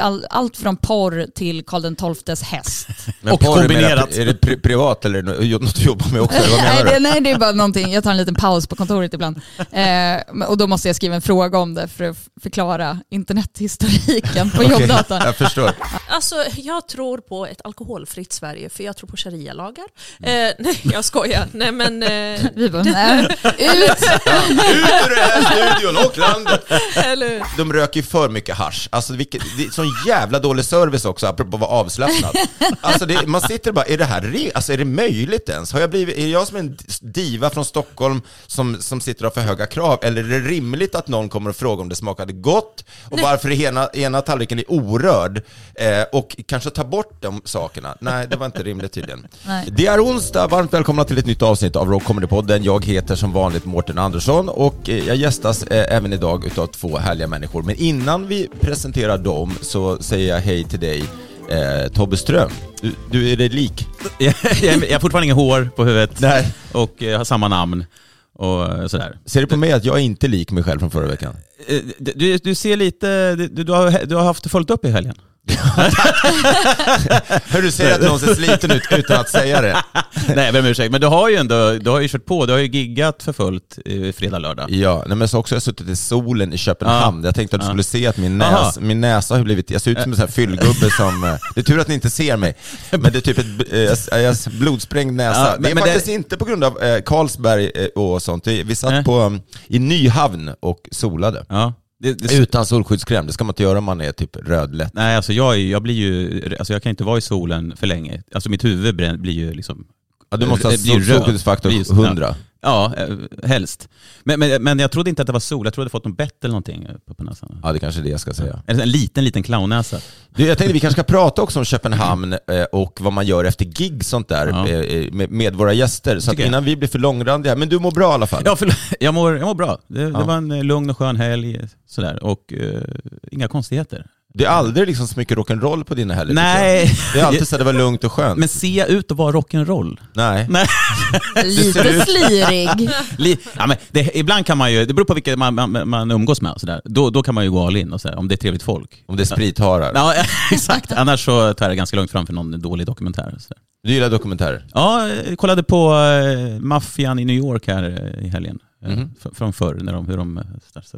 All, allt från porr till Karl XIIs häst. Men Och porr, kombinerat. Är det pri privat eller nå- något du jobbar med också? Eller vad nej, menar det, du? nej, det är bara någonting. Jag tar en liten paus på kontoret ibland. Eh, och då måste jag skriva en fråga om det för att förklara internethistoriken på Okej, jobbdatan. Jag förstår. Alltså jag tror på ett alkoholfritt Sverige för jag tror på sharia-lagar. Eh, nej jag skojar. Nej men... Eh, Vi bara, nej, ut! Ut ur den här studion och landet! eller, De röker ju för mycket hasch. Alltså vilket, det sån jävla dålig service också, apropå att vara avslappnad. Alltså det, man sitter bara, är det här re- alltså är det möjligt ens? Har jag blivit, är jag som en diva från Stockholm som, som sitter och har för höga krav? Eller är det rimligt att någon kommer och frågar om det smakade gott och varför ena, ena tallriken är orörd eh, och kanske ta bort de sakerna? Nej, det var inte rimligt tydligen. Nej. Det är onsdag, varmt välkomna till ett nytt avsnitt av Rock Comedy-podden. Jag heter som vanligt Mårten Andersson och eh, jag gästas eh, även idag utav två härliga människor. Men innan vi presenterar dem så säger jag hej till dig, eh, Tobbe Ström. Du, du är dig lik. jag, jag har fortfarande inget hår på huvudet Nej. och eh, har samma namn och sådär. Ser du på mig att jag är inte lik mig själv från förra veckan? Eh, Du, du ser lite, du, du, har, du har haft fullt upp i helgen. Hör du säger att någon ser sliten ut utan att säga det. Nej, om ursäkt. Men du har ju ändå, du har ju kört på, du har ju giggat för fullt eh, fredag, lördag. Ja, nej, men så också har jag suttit i solen i Köpenhamn. Jag tänkte att du Ja. skulle se att min, Aha. näs, min näsa har blivit, jag ser ut som en sån här fyllgubbe som, eh, det är tur att ni inte ser mig, men det är typ ett eh, jag jag har blodsprängd näsa. Ja, det är men- men faktiskt det- inte på grund av eh, Carlsberg eh, och sånt. Vi, vi satt på, um, i Nyhavn och solade. Ja. Det, det, Utan solskyddskräm, det ska man inte göra om man är typ rödlätt. Nej, alltså jag, är- jag blir ju, alltså jag kan inte vara i solen för länge. Alltså mitt huvud blir ju liksom... Ja, du måste ha solskyddsfaktor Blir- 100. Ja, eh, helst. Men, men, men jag trodde inte att det var sol, jag trodde jag fått något bett eller någonting på, på näsan. Ja, det kanske är det jag ska säga. Eller en liten, liten clownnäsa. Du, jag tänkte vi kanske ska prata också om Köpenhamn eh, och vad man gör efter gig sånt där Ja. eh, med, med våra gäster. Så att Tycker jag. innan vi blir för långrandiga, men du mår bra i alla fall? Ja, förlåt. jag, mår, jag mår bra. Det, Ja. det var en lugn och skön helg sådär. och eh, inga konstigheter. Det är aldrig liksom så mycket rock'n'roll på dina helger Nej. Det är alltid så att det var lugnt och skönt. Men ser jag ut att vara rock'n'roll? Nej. Nej. Lite slirig. Li- ja, men det, ibland kan man ju, det beror på vilka man, man, man umgås med och sådär. Då, då kan man ju gå all in och sådär, om det är trevligt folk. Om det är spritharar. Ja, exakt. Annars så tar jag det ganska långt framför någon dålig dokumentär. Så. Du gillar dokumentärer? Ja, jag kollade på eh, Maffian i New York här eh, i helgen. F- Från förr, när de, hur de... eh,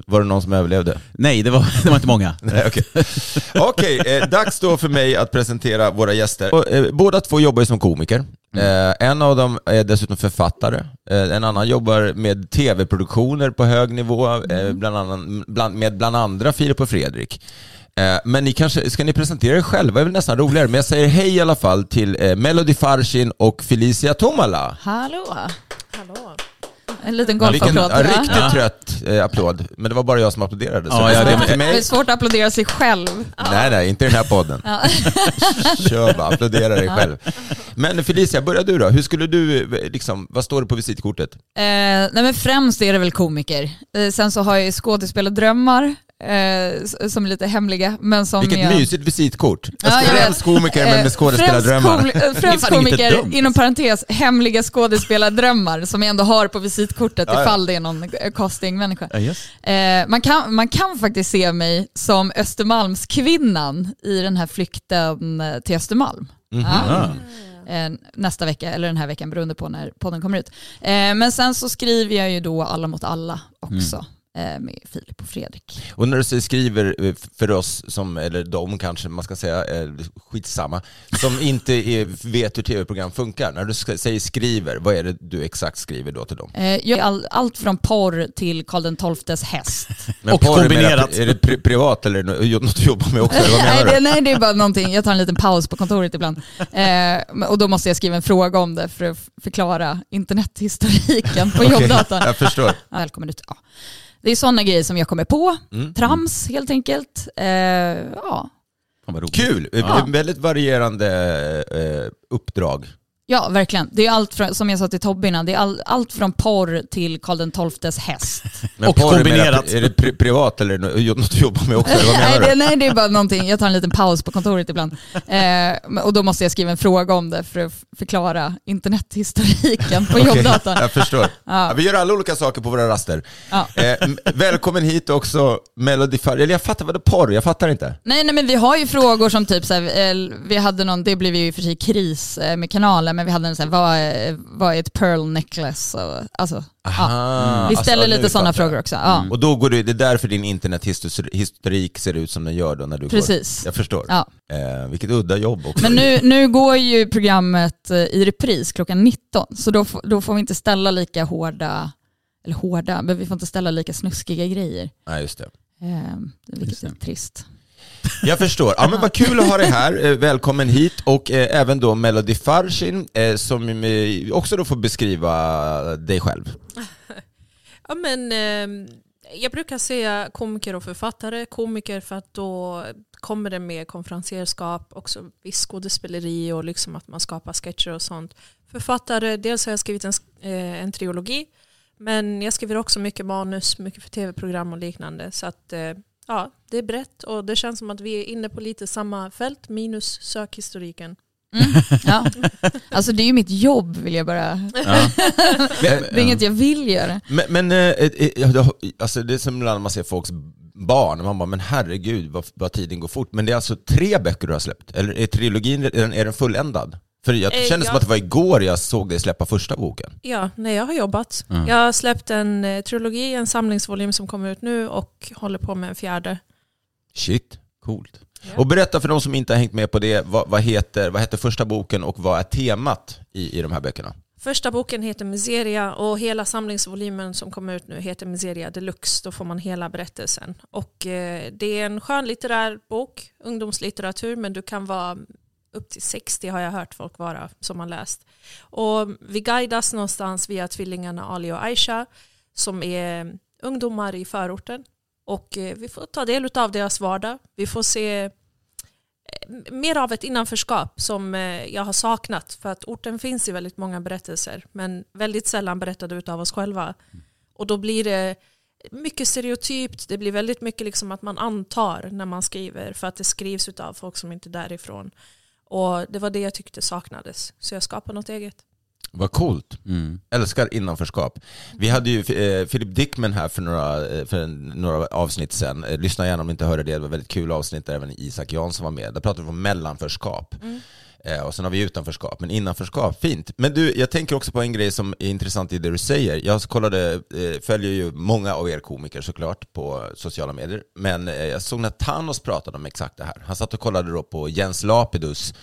Var det någon som överlevde? Nej, det var, det var inte många. Okej. Okej, eh, dags då för mig att presentera våra gäster. Och, eh, båda två jobbar ju som komiker. Mm. Eh, en av dem är dessutom författare. Eh, en annan jobbar med tv-produktioner på hög nivå, eh, Mm. bland annan, bland, med bland andra Filip och Fredrik. Men ni kanske, ska ni presentera er själva? Det är väl nästan roligare. Men jag säger hej i alla fall till Melody Farshin och Felicia Tomala. Hallå. hallå. En liten golfapplåd. ja, riktigt Ja. trött eh, applåd. Men det var bara jag som applåderade. Så Ja, det ja, är det- till Det är svårt att applådera sig själv. Nej, nej, inte i den här podden. Ja. Kör bara, applådera dig själv. Men Felicia, börja du då. Hur skulle du, eh, liksom, vad står det på visitkortet? Eh, nej men främst är det väl komiker. Eh, sen så har jag skådespelardrömmar eh, som är lite hemliga. Men som Vilket jag... mysigt visitkort. Ja, Jag främst komiker men Eh, med skådespelardrömmar. Främst, eh, främst komiker, inom parentes, hemliga skådespelardrömmar som jag ändå har på visitkortet Ja, ja. ifall det är någon castingmänniska. Ja, yes. Eh, man, kan, man kan faktiskt se mig som Östermalmskvinnan i den här flykten till Östermalm. Mhm. Ja. Eh, nästa vecka, eller den här veckan beroende på när podden kommer ut. Men sen så skriver jag ju då Alla mot alla också. eh, med Filip och Fredrik. Och när du säger skriver eh, för oss, som, eller de kanske man ska säga, eh, skitsamma, som inte är, vet hur tv-program funkar. När du säger skriver, vad är det du exakt skriver då till dem? Eh, jag all, allt från porr till Karl XIIs häst. Men Och porr, är kombinerat. Är det pri privat eller något du jobbar med också? Nej, menar det, du? nej, det är bara någonting. Jag tar en liten paus på kontoret ibland. Eh, och då måste jag skriva en fråga om det för att förklara internethistoriken på Okej, jobbdatorn. Jag förstår. Välkommen ut. Ja. Det är sådana grejer som jag kommer på. Mm. Trams helt enkelt. Eh, ja. Kul! Ja. Väldigt varierande eh, uppdrag. Ja, verkligen. Det är allt från, som jag sa till Tobbe innan, det är all, allt från porr till Karl XIIs häst. Men Och porr, är mera- kombinerat. Är det pri privat eller något du jobbar med också? Nej, menar det, du? nej, det är bara någonting. Jag tar en liten paus på kontoret ibland. Eh, och då måste jag skriva en fråga om det för att förklara internethistoriken på jobbdatorn. Jag förstår. Ja. Ja, vi gör alla olika saker på våra raster. Ja. Eh, välkommen hit också, Melody Fire. Eller jag fattar, vad det är porr? Jag fattar inte. Nej, nej men vi har ju frågor som typ så här, eh, vi hade någon, det blev ju i och för sig kris eh, med kanalen, men vi hade en så här, vad är, vad är ett pearl necklace? Och, alltså, ja. Aha, Vi alltså, ställer nu lite sådana frågor också. Ja. Och då går du, det är därför din internethistorik ser ut som den gör då när du Precis. går. Jag förstår. Ja. Eh, vilket udda jobb också. Men nu, nu går ju programmet eh, i repris klockan 19, så då, då får vi inte ställa lika hårda, eller hårda, men vi får inte ställa lika snuskiga grejer. Nej, just det. Eh, vilket Just det. är trist. Jag förstår. Ja, men vad kul att ha dig här. Eh, välkommen hit. Och eh, även då Melody Farshin eh, som eh, också då får beskriva dig själv. Ja, men, eh, jag brukar säga komiker och författare. Komiker för att då kommer det med konferenserskap, också viss skådespeleri och liksom att man skapar sketcher och sånt. Författare, dels har jag skrivit en, eh, en trilogi, men jag skriver också mycket manus, mycket för tv-program och liknande. Så att eh, ja, det är brett och det känns som att vi är inne på lite samma fält, minus sökhistoriken. Mm, ja. Alltså det är ju mitt jobb vill jag bara, Ja. det är inget jag vill göra. Men, men eh, eh, eh, alltså det är som ibland man ser folks barn, man bara men herregud vad, vad tiden går fort. Men det är alltså tre böcker du har släppt? Eller är trilogin är den fulländad? För jag Eh, kände ja. som att det var igår jag såg dig släppa första boken. Ja, nej, jag har jobbat. Mm. Jag har släppt en eh, trilogi, en samlingsvolym som kommer ut nu och håller på med en fjärde. Shit. Coolt. Ja. Och berätta för de som inte har hängt med på det, vad, vad, heter, vad heter första boken och vad är temat i, i de här böckerna? Första boken heter Miseria och hela samlingsvolymen som kommer ut nu heter Miseria Deluxe. Då får man hela berättelsen. Och eh, det är en skönlitterär bok, ungdomslitteratur, men du kan vara upp till 60 har jag hört folk vara som har läst. Och vi guidas någonstans via tvillingarna Ali och Aisha som är ungdomar i förorten. Och eh, vi får ta del av deras vardag. Vi får se eh, mer av ett innanförskap som eh, jag har saknat. För att orten finns i väldigt många berättelser men väldigt sällan berättade av oss själva. Och då blir det mycket stereotypt, det blir väldigt mycket liksom att man antar när man skriver för att det skrivs av folk som inte är därifrån. Och det var det jag tyckte saknades. Så jag skapade något eget. Vad coolt. Mm. Älskar innanförskap. Vi hade ju eh, Philip Dickman här för några, eh, för några avsnitt sen. Eh, lyssna gärna om ni inte hörde det, det var ett väldigt kul avsnitt där även Isak Jansson var med. Där pratade vi om mellanförskap. Eh, och sen har vi utanförskap, men innanförskap, fint. Men du, jag tänker också på en grej som är intressant i det du säger. Jag kollade, eh, följer ju många av er komiker såklart på sociala medier, men eh, jag såg när Thanos pratade om exakt det här. Han satt och kollade då på Jens Lapidus,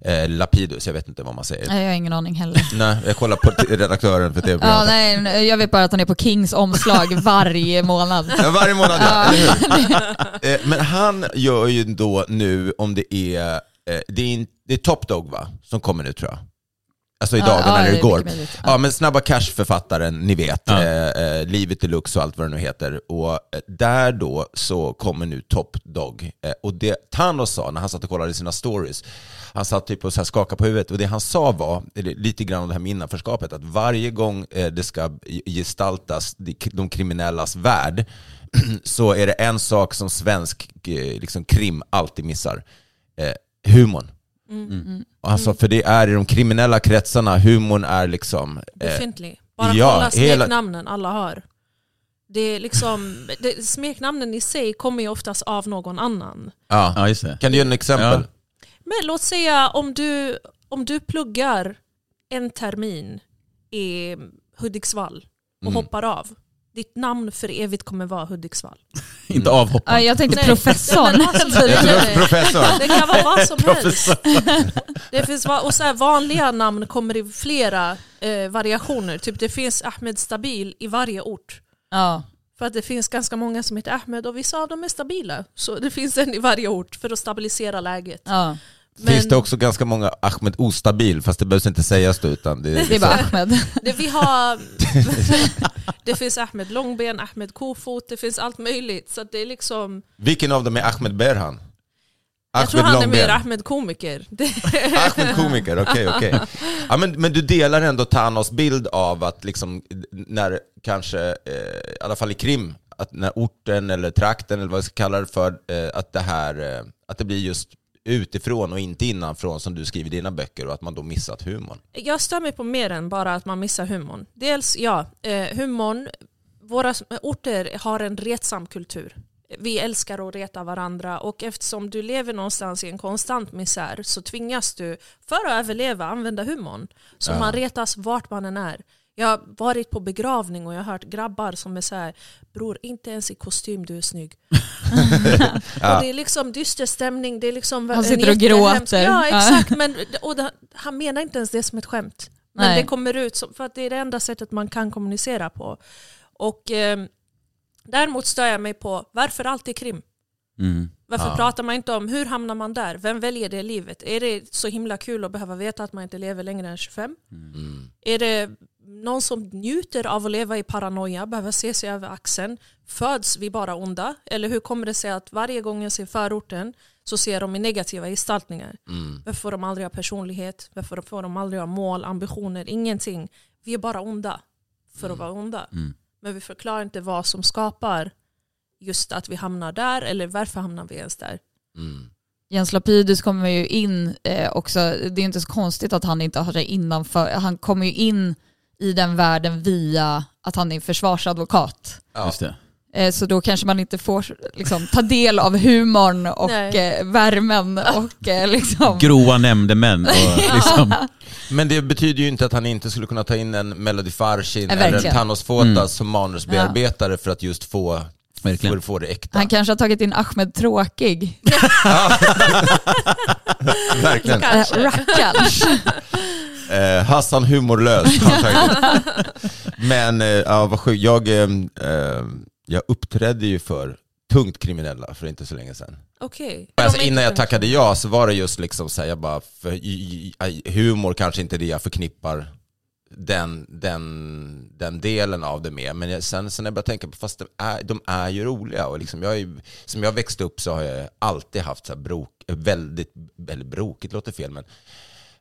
eh, Lapidus, jag vet inte vad man säger. Nej, jag har ingen aning heller. Nej, jag kollar på redaktören för Ja, tv-programmet. nej, jag vet bara att han är på Kings omslag varje månad. Ja, varje månad ja? Eh, Men han gör ju då nu, om det är, eh, det är, in- det är Top Dog va? Som kommer nu tror jag. Alltså i Ja, dagarna ja, eller det är igår. möjligt. Ja. men Snabba Cash-författaren, ni vet. Ja. Eh, eh, Livet Deluxe och allt vad det nu heter. Och eh, där då så kommer nu Top Dog. Eh, och det Thanos sa när han satt och kollade sina stories, han satt typ och så här skakade på huvudet och det han sa var, lite grann om det här med innanförskapet, att varje gång eh, det ska gestaltas de- kriminellas värld så är det en sak som svensk liksom, krim alltid missar. Eh, humorn. Mm. Alltså för det är i de kriminella kretsarna, humorn är liksom... Eh, Befintlig. Bara ja, kolla hela- smeknamnen alla har. Det är liksom, det, smeknamnen i sig kommer ju oftast av någon annan. ja. Ja, just det. Kan du ge en exempel? Men låt säga om du, om du pluggar en termin i Hudiksvall och Mm. hoppar av. ditt namn för evigt kommer vara Hudiksvall. Inte avhoppad. Ja, jag tänkte professorn. Professor. Det kan vara vad som helst. Det finns, och så här, vanliga namn kommer i flera eh, variationer. Typ det finns Ahmed Stabil i varje ort. Ja. För att det finns ganska många som heter Ahmed och vissa av dem är stabila. Så det finns en i varje ort för att stabilisera läget. Ja. Finns det också ganska många Ahmed Ostabil, fast det behövs inte sägas då, utan det, Det är bara Ahmed. det, vi har, det finns Ahmed Långben, Ahmed Kofot, det finns allt möjligt. Så det är liksom, Vilken av dem är Ahmed Berhan? jag tror han är Långben. mer Ahmed komiker. Ahmed komiker, okej okej. Ja, men, men du delar ändå Thanos bild av att liksom, när kanske, eh, i alla fall i krim, att när orten eller trakten eller vad jag ska kalla det för, eh, att det här, eh, att det blir just utifrån och inte innanför som du skriver i dina böcker och att man då missat humorn. Jag stör mig på mer än bara att man missar humorn. Dels, ja, eh, humorn, våra orter har en retsam kultur. Vi älskar att reta varandra och eftersom du lever någonstans i en konstant misär så tvingas du, för att överleva, använda humorn. Så Ja. man retas vart man än är. Jag har varit på begravning och jag har hört grabbar som är så här, bror inte ens i kostym du är snygg. Ja. Och det är liksom dyster stämning, det är liksom Han sitter och gråter. Ja Ja. exakt, men, och det, han menar inte ens det som ett skämt. Men Nej. det kommer ut som, för att det är det enda sättet man kan kommunicera på. Och eh, däremot stör jag mig på varför alltid krim? Mm. Varför Ja. pratar man inte om hur hamnar man där? Vem väljer det livet? Är det så himla kul att behöva veta att man inte lever längre än 25? Mm. Är det någon som njuter av att leva i paranoia, behöver se sig över axeln? Föds vi bara onda? Eller hur kommer det sig att varje gång jag ser förorten så ser de i negativa gestaltningar? Mm. Varför får de aldrig ha personlighet? Varför får de aldrig ha mål, ambitioner? Ingenting. Vi är bara onda för att vara onda. Mm. Men vi förklarar inte vad som skapar just att vi hamnar där eller varför hamnar vi ens där. Mm. Jens Lapidus kommer ju in eh, också, det är inte så konstigt att han inte har sig innanför, han kommer ju in i den världen via att han är försvarsadvokat. Ja. Just det. Eh, så då kanske man inte får liksom, ta del av humorn och Nej. eh, värmen och eh, liksom... Grova nämndemän och liksom... Men det betyder ju inte att han inte skulle kunna ta in en Melody Farshin Ja, eller en. Thanos Fotas Mm. som manusbearbetare för att just få, Verkligen. för att få det äkta. Han kanske har tagit in Ahmed Tråkig. Verkligen. Rackarns. Eh, Hassan humorlös. Men eh, ja, vad sjukt. Jag, eh, eh, jag uppträdde ju för tungt kriminella för inte så länge sedan. Okej. Alltså, innan jag tackade ja så var det just liksom så här, jag bara, för, i- i- humor kanske inte är det jag förknippar den, den, den delen av det med. Men jag, sen, sen när jag började tänka på, fast de är, de är ju roliga. Och liksom jag är, som jag växte upp så har jag alltid haft så här brok, väldigt, eller brokigt låter fel, men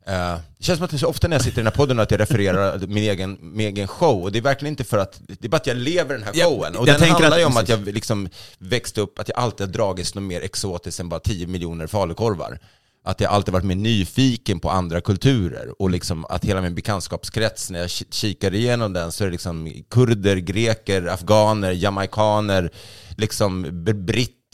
det känns som att det är så ofta när jag sitter i den här podden att jag refererar min egen, min egen show. Och det är verkligen inte för att, det är bara att jag lever den här showen. och jag den handlar att- ju om att jag liksom växte upp, att jag alltid har dragits något mer exotiskt än bara 10 miljoner falukorvar. Att jag alltid varit mer nyfiken på andra kulturer och liksom att hela min bekantskapskrets, när jag ki- kikar igenom den så är det liksom kurder, greker, afghaner, jamaikaner, liksom b-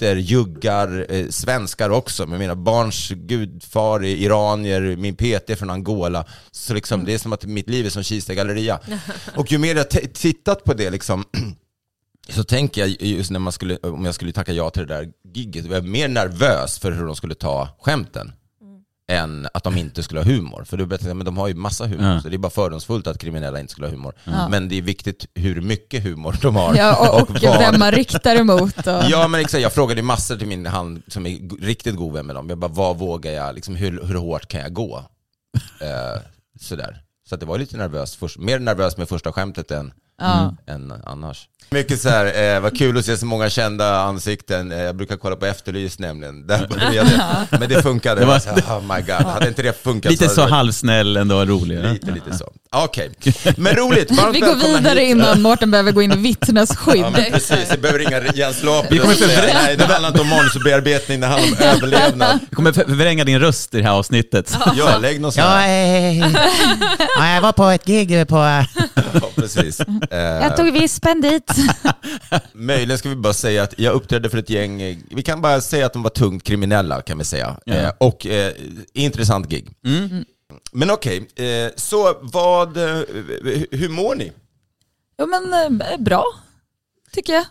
britter, juggar, eh, svenskar också, med mina barns gudfar, är iranier, min PT från Angola. Så liksom, det är som att mitt liv är som Kista galleria. Och ju mer jag tittat på det liksom, så tänker jag just när man skulle, om jag skulle tacka ja till det där gigget, var jag mer nervös för hur de skulle ta skämten än att de inte skulle ha humor. För då berättade men de har ju massa humor, Ja. så det är bara fördomsfullt att kriminella inte skulle ha humor. Ja. Men det är viktigt hur mycket humor de har. Ja, och, och vad- vem man riktar emot. Och... Ja men exakt, jag frågade massor till min han som är riktigt god vän med dem. Jag bara, vad vågar jag, liksom, hur, hur hårt kan jag gå? Eh, sådär. Så att det var lite nervöst, först, mer nervös med första skämtet än, Ja. än annars. Mycket så här, eh, vad kul att se så många kända ansikten. Eh, jag brukar kolla på Efterlyst nämligen. Där började, men det funkade. Det var- så här, oh my god, hade inte det funkat Lite så varit- halvsnäll ändå, rolig. Lite, lite så. Okej, men roligt. Varmt Vi går vidare hit. innan Mårten behöver gå in i vittnesskydd. Ja precis, jag behöver ringa Jens Vi förvränga- nej det handlar inte om manusbearbetning, det handlar om överlevnad. Jag kommer för- förvränga din röst i det här avsnittet. Ja, lägg något sånt Ja, här. eh, ja, jag var på ett gig på... eh, Ja, precis. Eh, Jag tog vispen dit. Möjligen ska vi bara säga att jag uppträdde för ett gäng, eh, vi kan bara säga att de var tungt kriminella kan vi säga. Ja. Eh, och eh, intressant gig. Mm. Men okej, eh, så vad, hur mår ni? Jo men eh, bra. tycker jag.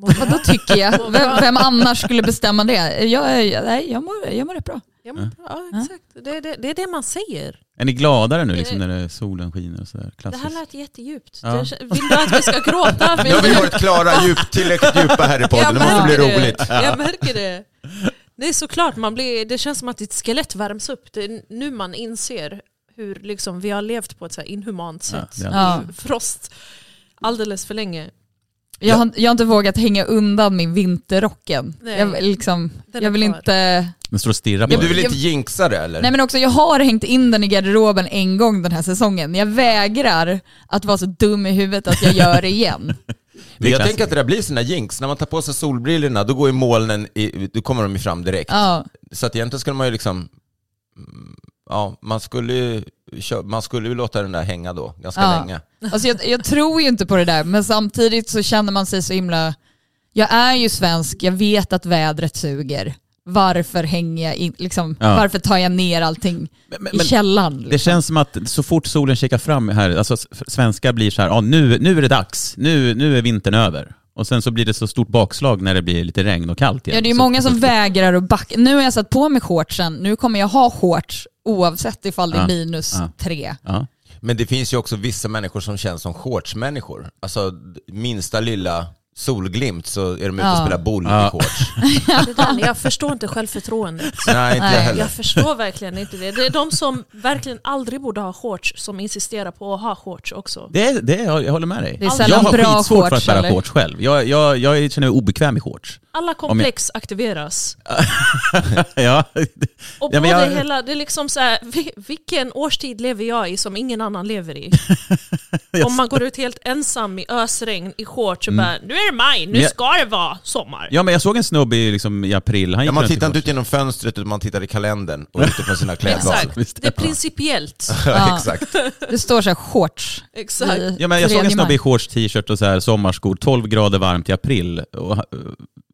Vadå tycker jag? Vem, vem annars skulle bestämma det? Jag, jag, nej, jag, mår, jag mår rätt bra. Ja, men, ja, exakt. Det, det, det är det man säger. Är ni gladare nu liksom när det- solen skiner och sådär? Det Klassiskt. här lät jättedjupt. Ja. Det- Vill du att vi ska gråta? Nu har vi varit klara, djup, tillräckligt djupa här i podden. Det måste bli roligt. Det. Jag märker det. Det är såklart, man blir, det känns som att ditt skelett värms upp. Det är nu man inser hur liksom, vi har levt på ett så här inhumant Ja, sätt det Ja. i frost alldeles för länge. Jag har, jag har inte vågat hänga undan min vinterrocken. Nej. Jag, liksom, jag vill kvar. inte... Den står och stirrar på Men du vill inte jinxa det eller? Nej men också, jag har hängt in den i garderoben en gång den här säsongen. Jag vägrar att vara så dum i huvudet att jag gör det igen. Men jag tänker att det där blir såna jinx. När man tar på sig solbrillorna, då går ju molnen, i, då kommer de ju fram direkt. Ja. Så att egentligen skulle man ju liksom, ja, man skulle ju, man skulle ju låta den där hänga då, ganska Ja. länge. Alltså jag, jag tror ju inte på det där, men samtidigt så känner man sig så himla... Jag är ju svensk, jag vet att vädret suger. Varför hänger jag in, liksom, Ja. varför tar jag ner allting Men- i men- källaren? Det Liksom? känns som att så fort solen kikar fram här, alltså svenskar blir så här, ja, nu, nu är det dags, nu, nu är vintern över. Och sen så blir det så stort bakslag när det blir lite regn och kallt igen. Ja, det är många som vägrar att backa. Nu har jag satt på mig shortsen, nu kommer jag ha shorts oavsett ifall det är minus Ja. tre. Ja. Men det finns ju också vissa människor som känns som shortsmänniskor. Alltså minsta lilla solglimt så är de ute och Ja. spelar boll Ja. i shorts. Jag förstår inte självförtroendet. Nej, inte jag heller. Jag förstår verkligen inte det. Det är de som verkligen aldrig borde ha shorts som insisterar på att ha shorts också. Det, är- det, är- jag håller med dig. Det är jag har bra skitsvårt för att shorts, bära eller? shorts själv. Jag, jag, jag känner mig obekväm i shorts. Alla komplex aktiveras. ja. Och Ja, jag- hela, det är liksom så här, vi- vilken årstid lever jag i som ingen annan lever i? Om man går ut helt ensam i ösregn i shorts och bara nu är det maj, nu jag- ska det vara sommar. ja, men jag såg en snubbe i, liksom, i april, han gick Ja, man runt i tittar inte ut genom fönstret utan man tittar i kalendern och på sina klädval. Exakt, Visst. det är principiellt. Ja, exakt. Det står så här shorts. Exakt. i Ja, men jag såg en 3 snubbe maj. i shorts, t-shirt och så här sommarskor, 12 grader varmt i april. Och, uh,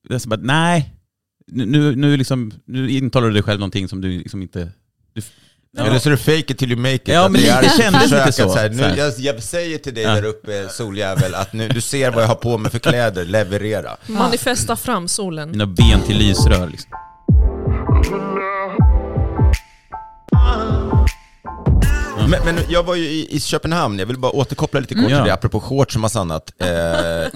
jag så bara, nej, nu, nu, nu, liksom, nu intalar du dig själv någonting som du liksom inte... Du, Eller så är det fake it till you make it. Ja, att men det är det kändes lite att så. här, nu, Så jag, jag säger till dig Ja. där uppe, soljävel, att nu, du ser vad jag har på mig för kläder, leverera. Manifesta fram solen. mina ben till lysrör liksom. Men, men jag var ju i, i Köpenhamn, jag vill bara återkoppla lite kort Ja. till det, apropå shorts och massa annat. Eh,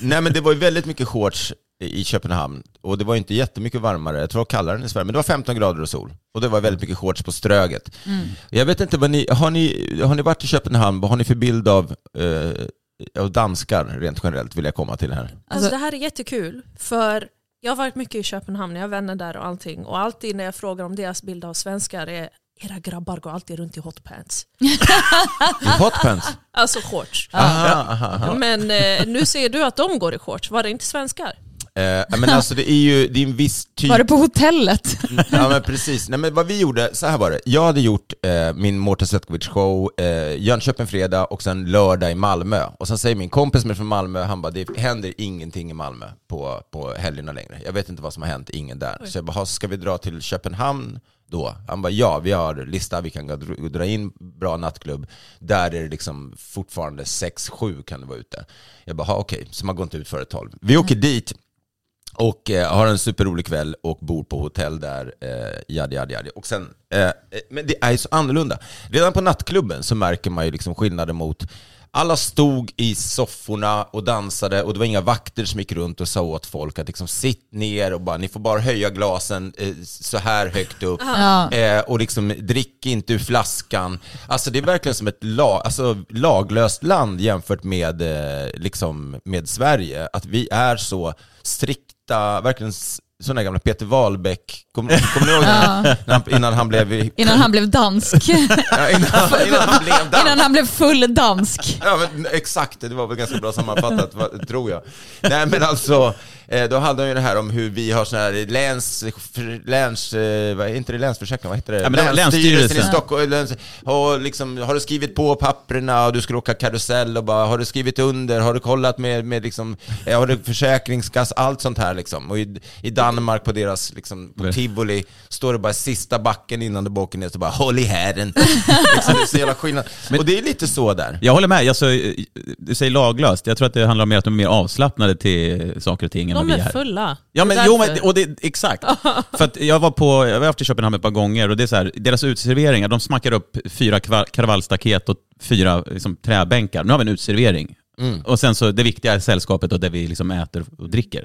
nej men det var ju väldigt mycket shorts i Köpenhamn, och det var inte jättemycket varmare, jag tror det var kallare än i Sverige, men det var 15 grader och sol. Och det var väldigt mycket shorts på Ströget. Jag vet inte, vad ni, har, ni, har ni varit i Köpenhamn, vad har ni för bild av, eh, av danskar rent generellt, vill jag komma till här? Alltså, Alltså- det här är jättekul, för jag har varit mycket i Köpenhamn, jag har vänner där och allting. Och alltid när jag frågar om deras bild av svenskar är era grabbar går alltid runt i hotpants. Hotpants? Alltså shorts. Aha, aha, aha. Men eh, nu ser du att de går i shorts, var det inte svenskar? Eh, men alltså det är ju det är en viss typ... Var det på hotellet? Ja men precis. Nej, men vad vi gjorde, så här var det. Jag hade gjort eh, min Mårten Svetkovic show, eh, Jönköping fredag och sen lördag i Malmö. Och sen säger min kompis som är från Malmö, han bara det händer ingenting i Malmö på, på helgerna längre. Jag vet inte vad som har hänt, ingen där. Så jag bara, "Ha, ska vi dra till Köpenhamn då? Han bara ja, vi har lista, vi kan dra in bra nattklubb. Där är det liksom fortfarande 6-7 kan det vara ute. Jag bara, "Ha, okej, så man går inte ut före 12. Vi åker dit, och eh, har en superrolig kväll och bor på hotell där, eh, jadi, jadi, jadi. Och sen, eh, eh, men det är ju så annorlunda. Redan på nattklubben så märker man ju liksom skillnaden mot alla stod i sofforna och dansade och det var inga vakter som gick runt och sa åt folk att liksom sitt ner och bara, ni får bara höja glasen eh, så här högt upp Ja. eh, och liksom drick inte ur flaskan. Alltså det är verkligen som ett lag, alltså, laglöst land jämfört med, eh, liksom, med Sverige. Att vi är så strikta, verkligen sådana gamla Peter Wahlbeck, kommer kommer ni ihåg det? Han, innan han blev... Innan han blev dansk. Ja, innan, innan han blev dans. Innan han blev full dansk. Ja, men exakt, det var väl ganska bra sammanfattat, tror jag. Nej men alltså, då hade han ju det här om hur vi har sån här läns, läns eh, vad inte det länsförsäkring, vad heter det? Ja, men det Länsstyrelsen i. Stockholm. Läns, och liksom, har du skrivit på papperna och du ska åka karusell och bara, har du skrivit under, har du kollat med, med liksom, eh, har du försäkringskass, allt sånt här liksom. Och i, i Danmark på deras, liksom, på tivoli, står det bara sista backen innan du åker ner, så bara håll i hären. liksom, det är så jävla skillnad. och det är lite så där. Jag håller med, alltså, du säger laglöst. Jag tror att det handlar mer om att de är mer avslappnade till saker och ting vad De vi är är. fulla. Ja Det men jo, men, och det, exakt. För att jag var på, jag har varit i Köpenhamn ett par gånger och det är så här, deras uteserveringar, de smackar upp fyra kravallstaket och fyra liksom, träbänkar. Nu har vi en uteservering. Mm. Och sen så det viktiga är sällskapet och där vi liksom äter och dricker.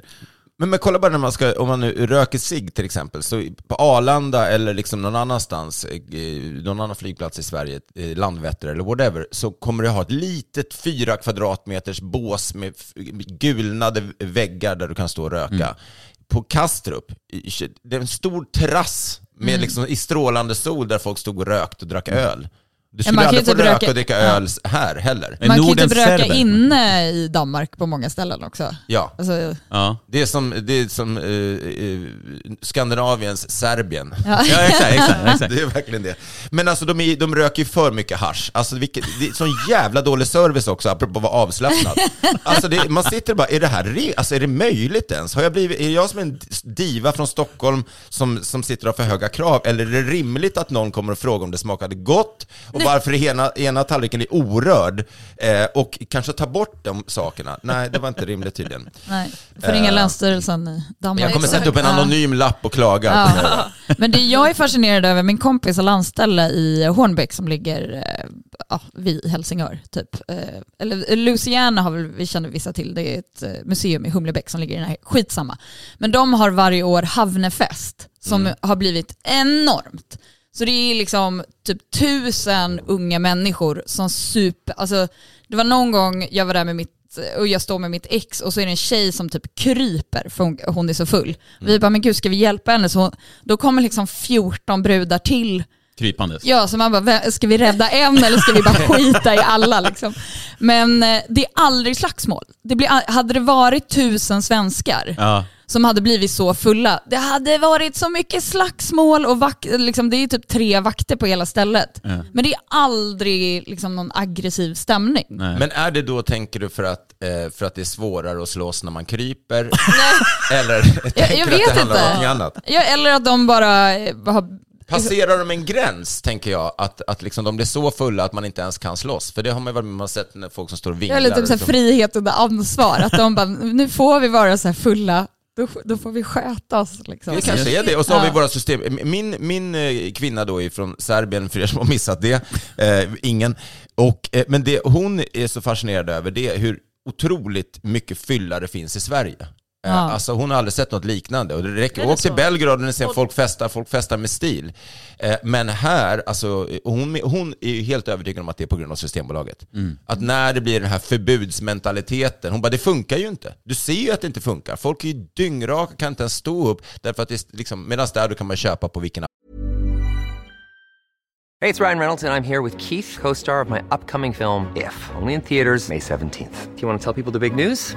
Men, men kolla bara när man ska, om man nu röker sig till exempel, så på Arlanda eller liksom någon annanstans, eh, någon annan flygplats i Sverige, eh, Landvetter eller whatever, så kommer det ha ett litet fyra kvadratmeters bås med gulnade väggar där du kan stå och röka. På Kastrup, det är en stor terrass med liksom, i strålande sol där folk stod och rökte och drack öl. Du skulle man aldrig få röka och dricka ja. öl här heller. Men Man kan ju Nordens typ röka serber. inne i Danmark på många ställen också. Ja. Alltså, Ja. Det är som, det är som eh, eh, Skandinaviens Serbien. ja. Ja, exakt, exakt, exakt. Det är verkligen det. Men alltså de, är, de röker ju för mycket hasch. Alltså vilket, det är sån jävla dålig service också, apropå att vara avslappnad. Alltså det, man sitter och bara, är det här re- alltså är det möjligt ens? Har jag blivit, är jag som en diva från Stockholm som, som sitter och har för höga krav? Eller är det rimligt att någon kommer och frågar om det smakade gott och varför ena, ena tallriken är orörd eh, och kanske ta bort de sakerna? Nej, det var inte rimligt tydligen. Nej, ringa Eh, Länsstyrelsen i Danmark. Jag kommer sätta upp en anonym lapp och klaga. Ja. Men det jag är fascinerad över, min kompis har landställe i Hornbäck som ligger eh, ja, vid Helsingör. Typ. Eh, Eller Louisiana har väl, vi känner vissa till, det är ett eh, museum i Humlebäck som ligger i den här, skitsamma. Men de har varje år Havnefest som har blivit enormt. Så det är liksom typ tusen unga människor som super, alltså det var någon gång jag var där med mitt och jag står med mitt ex och så är det en tjej som typ kryper för hon, hon är så full. Vi bara, men gud ska vi hjälpa henne? Så hon, då kommer liksom 14 brudar till. Krypandes. Ja, så man bara, "Vä- ska vi rädda en eller ska vi bara skita i alla liksom? Men eh, det är aldrig slagsmål. Det blir, hade det varit tusen svenskar Ja. Som hade blivit så fulla, det hade varit så mycket slagsmål och vak- liksom, det är typ tre vakter på hela stället. Ja. Men det är aldrig liksom, någon aggressiv stämning. Nej. Men är det då, tänker du, för att, eh, för att det är svårare att slåss när man kryper? Eller tänker jag du att vet det handlar om någonting annat? Ja, eller att de bara eh, har Passerar de en gräns, tänker jag, att, att liksom de blir så fulla att man inte ens kan slåss? För det har man väl man har sett när folk som står och vinglar. lite typ och så liksom- frihet under ansvar. Att de bara, nu får vi vara så här fulla, då, då får vi sköta oss. Liksom. Det kanske är det. Och så har vi våra system. Min, min eh, kvinna då är från Serbien, för er som har missat det. Eh, ingen. Och, eh, men det hon är så fascinerad över det är hur otroligt mycket fylla det finns i Sverige. Eh, Ja. Alltså hon har aldrig sett något liknande. Och det räcker. Är det Åk till? Belgrad och ni ser folk festar, folk festar med stil. Eh, Men här, alltså, hon, hon är ju helt övertygad om att det är på grund av Systembolaget. Att när det blir den här förbudsmentaliteten, hon bara det funkar ju inte. Du ser ju att det inte funkar. Folk är ju dyngraka, kan inte ens stå upp. Därför att det är liksom, medan där du kan man köpa på vilken Hey, it's Ryan Reynolds, and I'm here with Keith, co star of my upcoming film, If, only in theaters, May 17th. Do you want to tell people the big news?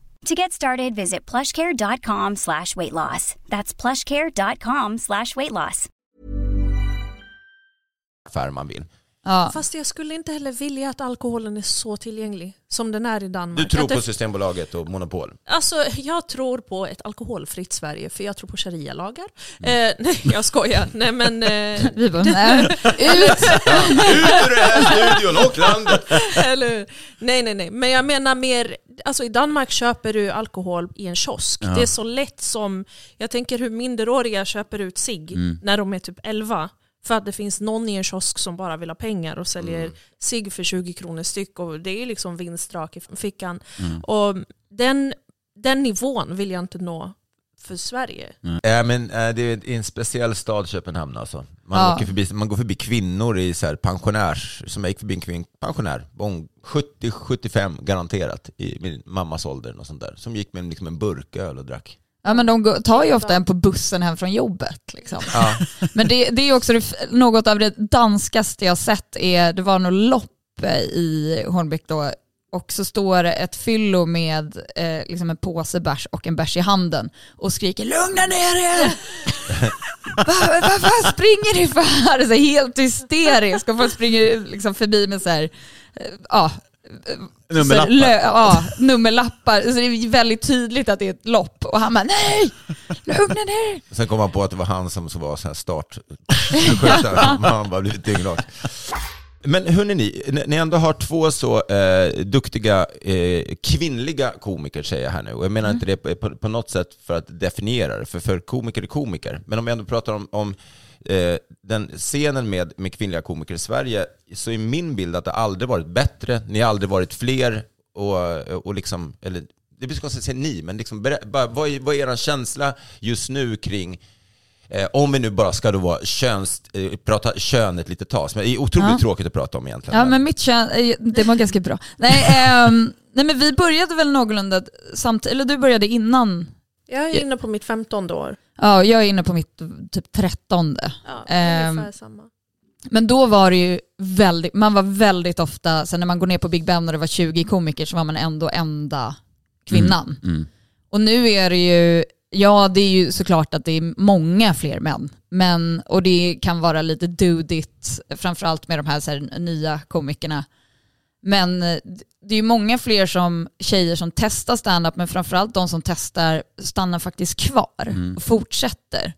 To get started, visit plushcare.com slash weight loss. That's plushcare.com slash weight loss. affär man vill. Ja. Fast jag skulle inte heller vilja att alkoholen är så tillgänglig som den är i Danmark. Du tror det- på Systembolaget och monopol? Alltså, jag tror på ett alkoholfritt Sverige för jag tror på sharia-lagar. Mm. Eh, nej, jag skojar. Nej, men, eh, Vi bara, nej, ut! Ut ur den här studion och landet! eller, nej, nej, nej. Men jag menar mer, alltså i Danmark köper du alkohol i en kiosk. Det är så lätt som, jag tänker hur minderåriga köper ut cigg när de är typ 11. För att det finns någon i en kiosk som bara vill ha pengar och säljer cigg för 20 kronor styck. Och det är liksom vinstrak i fickan. Och den, den nivån vill jag inte nå för Sverige. Äh, men, äh, det är en speciell stad, Köpenhamn alltså. Man, Ja. åker förbi, man går förbi kvinnor i så här pensionärs, som jag gick förbi en kvinn, pensionär, hon 70-75 garanterat, i min mammas ålder och sånt där, som gick med liksom en burköl och drack. Ja men de tar ju ofta en på bussen hem från jobbet. Liksom. Ja. Men det, det är också det, något av det danskaste jag sett, är, det var något lopp i Hornbäck då, och så står det ett fyllo med eh, liksom en påse bärs och en bärs i handen och skriker lugna ner er! Vad vad fan springer ni för? Så helt hysterisk och folk springer liksom förbi med så här, eh, ja, Nummerlappar. Så, lö, ja, nummerlappar. Så det är väldigt tydligt att det är ett lopp. Och han bara nej, lugna ner Sen kom han på att det var han som, som var så här start. han bara blivit dyngrak. Men hörni, ni, ni ändå har två så eh, duktiga eh, kvinnliga komiker säger jag här nu, och jag menar inte det på, på, något sätt för att definiera det, för, för komiker är komiker. Men om vi ändå pratar om, om eh, den scenen med, med kvinnliga komiker i Sverige, så är min bild att det aldrig varit bättre, ni har aldrig varit fler, och, och liksom, eller det blir så konstigt att säga ni, men liksom, bara, vad, är, vad är er känsla just nu kring Eh, om vi nu bara ska då vara köns, eh, prata kön ett litet tag, som är otroligt Ja. tråkigt att prata om egentligen. Ja men mitt kön, eh, det var ganska bra. Nej, ehm, nej men vi började väl någorlunda samtidigt, eller du började innan. Jag är inne på mitt 15 år. Ja, jag är inne på mitt typ trettonde. Ja, Ehm, samma. Men då var det ju väldigt, man var väldigt ofta, sen när man går ner på Big Ben och det var 20 komiker så var man ändå enda kvinnan. Mm. Och nu är det ju, ja det är ju såklart att det är många fler män. Men, och det kan vara lite dudigt, framförallt med de här, så här nya komikerna. Men eh, det är ju många fler som, tjejer som testar stand-up, men framförallt de som testar stannar faktiskt kvar och fortsätter.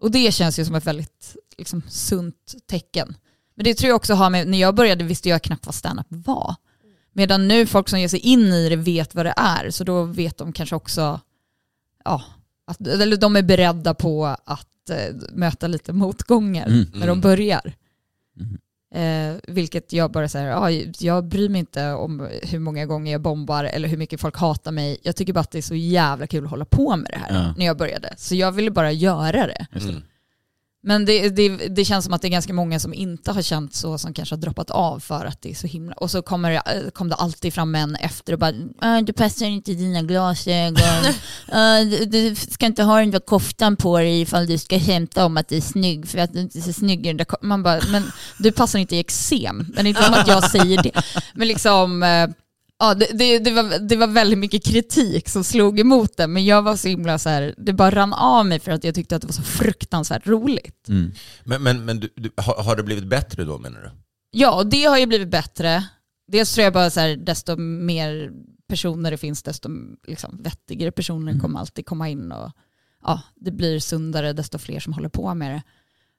Och det känns ju som ett väldigt liksom, sunt tecken. Men det tror jag också har med, när jag började visste jag knappt vad stand-up var. Medan nu folk som ger sig in i det vet vad det är, så då vet de kanske också, ja, att, eller de är beredda på att eh, möta lite motgångar Mm. när de börjar. Eh, vilket jag bara säger, ja, jag bryr mig inte om hur många gånger jag bombar eller hur mycket folk hatar mig. Jag tycker bara att det är så jävla kul att hålla på med det här Ja. när jag började. Så jag ville bara göra det. Det. Men det, det, det känns som att det är ganska många som inte har känt så, som kanske har droppat av för att det är så himla... Och så kommer det, äh, kom det alltid fram män efter och bara äh, “du passar inte dina glasögon, Äh, du, du ska inte ha den där koftan på dig ifall du ska skämta om att du är snygg för att du inte är så snygg i den där ko-" Man bara, men du passar inte i eksem. Men det är inte som att jag säger det. Men liksom... Ja, det, det, det, var, det var väldigt mycket kritik som slog emot det, men jag var så himla så här, det bara rann av mig för att jag tyckte att det var så fruktansvärt roligt. Mm. Men, men, men du, du, har, har det blivit bättre då menar du? Ja, det har ju blivit bättre. Dels tror jag bara så här, desto mer personer det finns, desto liksom, vettigare personer kommer alltid komma in och ja, det blir sundare desto fler som håller på med det.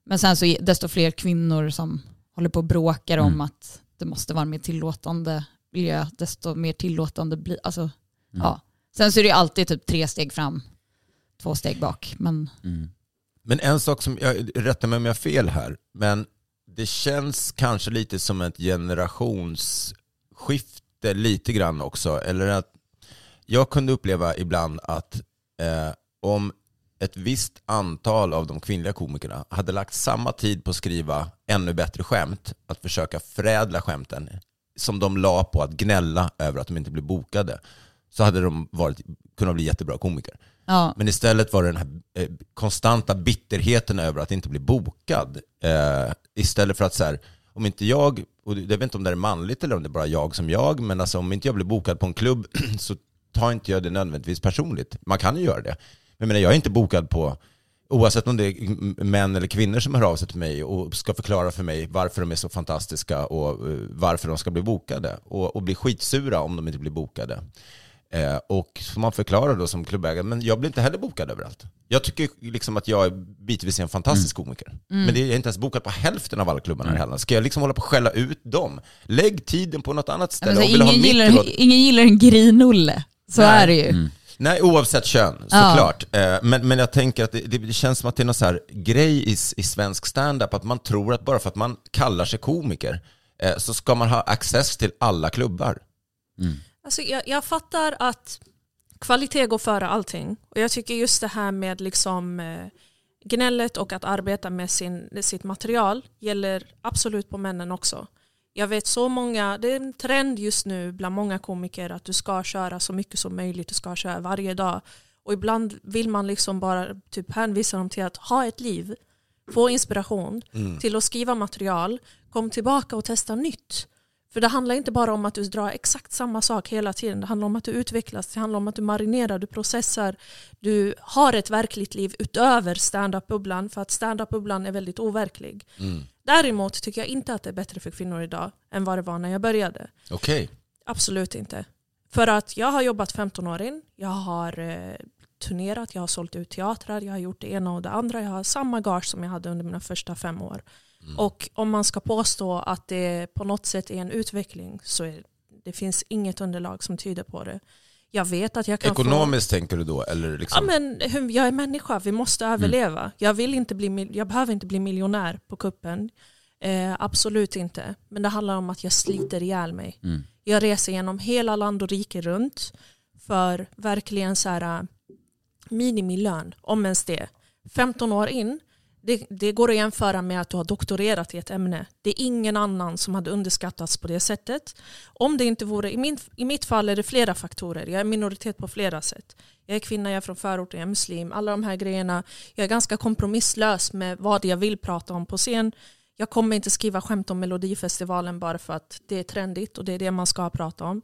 Men sen så desto fler kvinnor som håller på och bråkar om Mm. att det måste vara mer tillåtande miljö, desto mer tillåtande blir alltså, ja. Sen så är det ju alltid typ tre steg fram, två steg bak. Men Mm. Men en sak som, jag rättar mig om jag har fel här, men det känns kanske lite som ett generationsskifte lite grann också. Eller att jag kunde uppleva ibland att eh, om ett visst antal av de kvinnliga komikerna hade lagt samma tid på att skriva ännu bättre skämt, att försöka förädla skämten, som de la på att gnälla över att de inte blev bokade, så hade de varit, kunnat bli jättebra komiker. ja, Men istället var det den här eh, konstanta bitterheten över att inte bli bokad. Eh, istället för att så här, om inte jag, och jag vet inte om det är manligt eller om det är bara jag som jag, men alltså om inte jag blir bokad på en klubb så tar inte jag det nödvändigtvis personligt. Man kan ju göra det. Men jag, menar, jag är inte bokad på, oavsett om det är män eller kvinnor som hör av sig till mig och ska förklara för mig varför de är så fantastiska och eh, varför de ska bli bokade. Och, och bli skitsura om de inte blir bokade. Eh, och så får man förklara då som klubbägare, men jag blir inte heller bokad överallt. Jag tycker liksom att jag är bitvis är en fantastisk komiker. Men det är jag är inte ens bokad på hälften av alla klubbarna i Halland. Ska jag liksom hålla på och skälla ut dem? Lägg tiden på något annat ställe vill ha ingen, gillar, ingen gillar en grinolle. Så Nej. är det ju. Nej, oavsett kön, Ja. såklart. Eh, Men, men jag tänker att det, det, känns som att det är någon så här grej i, i svensk stand-up, att man tror att bara för att man kallar sig komiker eh, så ska man ha access till alla klubbar. Alltså jag, jag fattar att kvalitet går före allting. Och jag tycker just det här med liksom, eh, gnället och att arbeta med sin, sitt material gäller absolut på männen också. Jag vet så många, det är en trend just nu bland många komiker att du ska köra så mycket som möjligt, du ska köra varje dag. Och ibland vill man liksom bara typ hänvisa dem till att ha ett liv, få inspiration till att skriva material, kom tillbaka och testa nytt. För det handlar inte bara om att du drar exakt samma sak hela tiden. Det handlar om att du utvecklas, det handlar om att du marinerar, du processar. Du har ett verkligt liv utöver stand-up-bubblan för att stand-up-bubblan är väldigt overklig. Däremot tycker jag inte att det är bättre för kvinnor idag än vad det var när jag började. Okej. Absolut inte. För att jag har jobbat 15 år in, jag har eh, turnerat, jag har sålt ut teatrar, jag har gjort det ena och det andra. Jag har samma gage som jag hade under mina första fem år. Och om man ska påstå att det på något sätt är en utveckling så är, det finns inget underlag som tyder på det. Jag vet att jag kan få... Ekonomiskt tänker du då? Eller Ja, liksom? men hur- jag är människa, vi måste överleva. Jag, vill inte bli, jag behöver inte bli miljonär på kuppen. Eh, absolut inte. Men det handlar om att jag sliter ihjäl mig. Jag reser genom hela land och rike runt för verkligen så här äh, minimilön, om ens det. 15 år in, det, det går att jämföra med att du har doktorerat i ett ämne. Det är ingen annan som hade underskattats på det sättet. Om det inte vore, i, min, i mitt fall är det flera faktorer. Jag är minoritet på flera sätt. Jag är kvinna, jag är från förorten, jag är muslim. Alla de här grejerna. Jag är ganska kompromisslös med vad jag vill prata om på scen. Jag kommer inte skriva skämt om Melodifestivalen bara för att det är trendigt och det är det man ska prata om.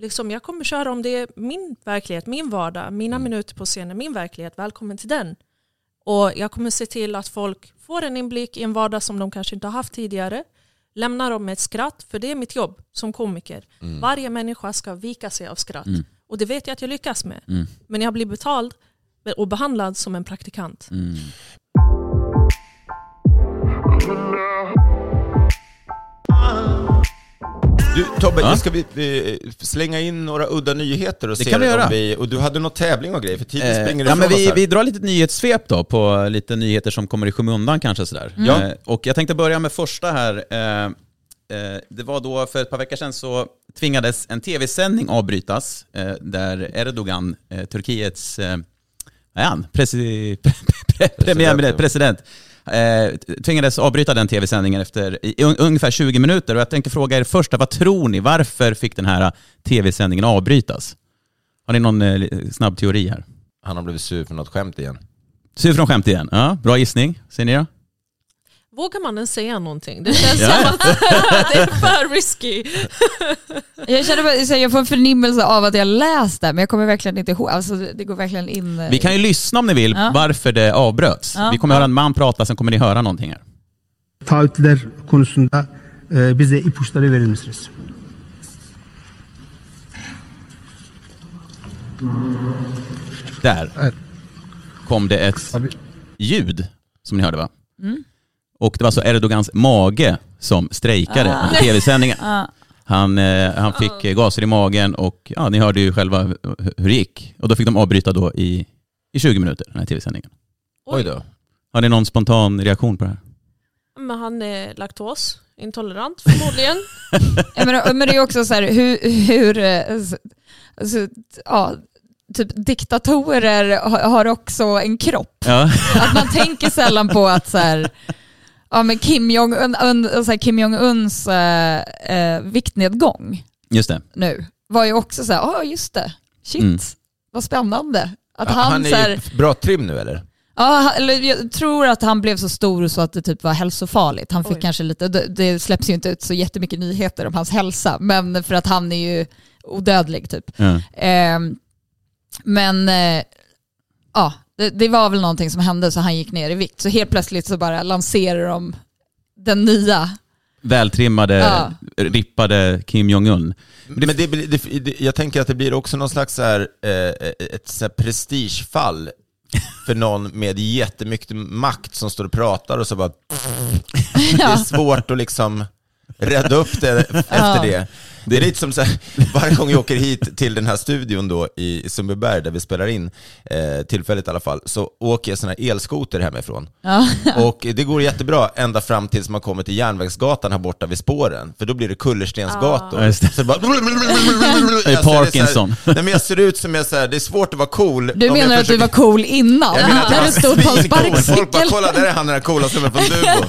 Liksom, jag kommer köra om det är min verklighet, min vardag, mina minuter på scenen, min verklighet. Välkommen till den. Och jag kommer se till att folk får en inblick i en vardag som de kanske inte har haft tidigare. Lämnar dem med ett skratt, för det är mitt jobb som komiker. Varje människa ska vika sig av skratt. Och det vet jag att jag lyckas med. Men jag blir betald och behandlad som en praktikant. Du Tobbe, Ja? ska vi eh, slänga in några udda nyheter och Det se kan vi om göra. vi... Och du hade någon tävling och grejer, för tiden Eh, springer ja, men vi, vi drar lite nyhetssvep då på lite nyheter som kommer i skymundan kanske sådär. Ja. Eh, och jag tänkte börja med första här. Eh, eh, det var då för ett par veckor sedan så tvingades en tv-sändning avbrytas eh, där Erdogan, Turkiets eh, är han? Presi, pre, pre, president, eh, tvingades avbryta den tv-sändningen efter i, un, ungefär 20 minuter. Och jag tänkte fråga er första, vad tror ni? Varför fick den här tv-sändningen avbrytas? Har ni någon eh, snabb teori här? Han har blivit sur för något skämt igen. Sur från skämt igen. Ja, bra gissning. Ser ni då? Vågar man ens säga någonting? Det känns som att det är för risky. Jag känner bara, jag får en förnimmelse av att jag läst det, men jag kommer verkligen inte ihåg. Alltså, det går verkligen in... eh, Vi kan ju lyssna om ni vill Ja. varför det avbröts. Ja. Vi kommer höra en man prata, sen kommer ni höra någonting här. taahhütler konusunda e, bize ipuçları verir misiniz? Där kom det ett ljud, som ni hörde va? Och det var så Erdogans mage som strejkade under tv-sändningen. Han, eh, han fick eh, gaser i magen och ja, ni hörde ju själva hur det gick. Och då fick de avbryta då i, i 20 minuter, den här tv-sändningen. Oj då. Har ni någon spontan reaktion på det här? Men han är laktosintolerant förmodligen. Men, men det är också så här, hur, hur eh, alltså, ja, typ diktatorer har, har också en kropp. Ja. Att man tänker sällan på att så här, ja, men Kim Jong-Un, un, så här, Kim Jong-Uns eh, eh, viktnedgång Just det. nu var ju också så här, ja just det, shit, Mm. vad spännande. Att Ja, han, han så här, är i bra trim nu eller? Ja, han- eller jag tror att han blev så stor så att det typ var hälsofarligt. Han fick Oj. kanske lite, det, det släpps ju inte ut så jättemycket nyheter om hans hälsa, men för att han är ju odödlig typ. Ja. Ehm, men eh, ja, det, det var väl någonting som hände så han gick ner i vikt. Så helt plötsligt så bara lanserar de den nya. Vältrimmade, Ja. rippade Kim Jong-Un. Men det, blir- det, det, jag tänker att det blir också någon slags så här, eh, ett så här prestigefall för någon med jättemycket makt som står och pratar och så bara... Det är svårt att liksom rädda upp det efter Ja. det. Det är lite som så här, varje gång jag åker hit till den här studion då i Sundbyberg där vi spelar in, eh, tillfälligt i alla fall, så åker jag sån här elskoter hemifrån. Ja. Och det går jättebra ända fram tills man kommer till Järnvägsgatan här borta vid spåren, för då blir det kullerstensgator. Ja, det. Så det bara... Det är Alltså, Parkinson. så här, nej, men jag ser ut som jag, så här, det är svårt att vara cool. Du menar att du försöker- var cool innan? jag menar att När jag du stod på en svincool. Folk bara, sparkcykel? kolla där är han den där coola snubben från Dubo.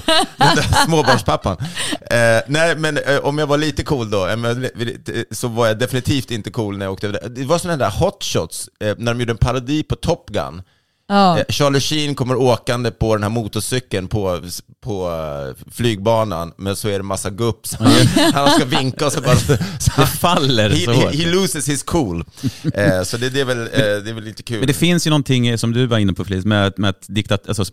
Småbarnspappan. Eh, nej, men eh, om jag var lite cool då, eh, men, eh, så var jag definitivt inte cool när jag åkte över där. Det var sådana där hotshots, eh, när de gjorde en parodi på Top Gun. Ja. Eh, Charlie Sheen kommer åkande på den här motorcykeln på, på eh, flygbanan, men så är det massa gupp. Så han, han ska vinka och så bara... Så Det faller he, så he, he loses his cool. Eh, så det, det, är väl, eh, det är väl lite kul. Men det finns ju någonting som du var inne på Felice, med, att- med att diktat, alltså,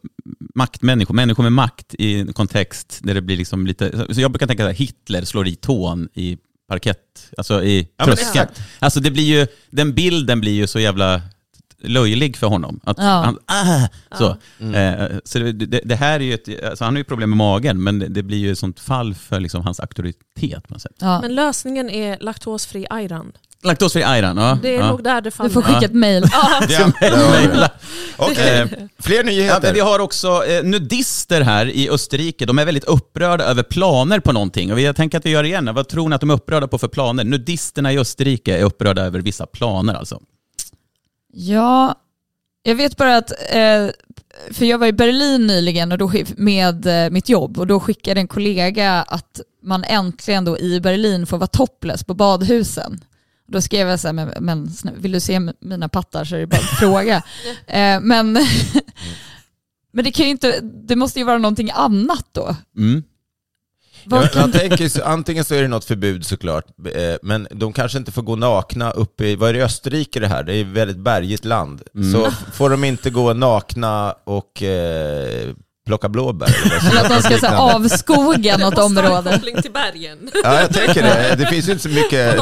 maktmänniskor, människor med makt i en kontext där det blir liksom lite, så jag brukar tänka att Hitler slår i tån i parkett, alltså i Ja, tröskeln. Alltså det blir ju, den bilden blir ju så jävla löjlig för honom. Att Ja. han, ah, så Mm. eh, så det, det, det här är ju ett, alltså han har ju problem med magen, men det, det blir ju ett sånt fall för liksom hans auktoritet på något sätt. Ja. Men lösningen är laktosfri ayran. Laktosfri ayran, ja. Det är ja. nog där det Du faller. får skicka ett mail. Ja, vi det. Okej, fler Ja, nyheter. men vi har också eh, nudister här i Österrike. De är väldigt upprörda över planer på någonting. Och jag tänker att vi gör det igen. Vad tror ni att de är upprörda på för planer? Nudisterna i Österrike är upprörda över vissa planer alltså. Ja, jag vet bara att, eh, för jag var i Berlin nyligen och då skick- med eh, mitt jobb och då skickade en kollega att man äntligen då i Berlin får vara topless på badhusen. Då skrev jag så här, men, men vill du se mina pattar så är det bara att fråga. Eh, men, men det kan ju inte, det måste ju vara någonting annat då. Mm. Vad Ja, kan, man tänker, antingen så är det något förbud såklart, eh, men de kanske inte får gå nakna uppe i, vad är det Österrike det här? Det är ett väldigt bergigt land. Mm. Så får de inte gå nakna och eh, plocka blåbär? Eller, att de ska så avskoga något område. koppling till bergen. Ja, jag tänker det. Det finns ju inte så mycket...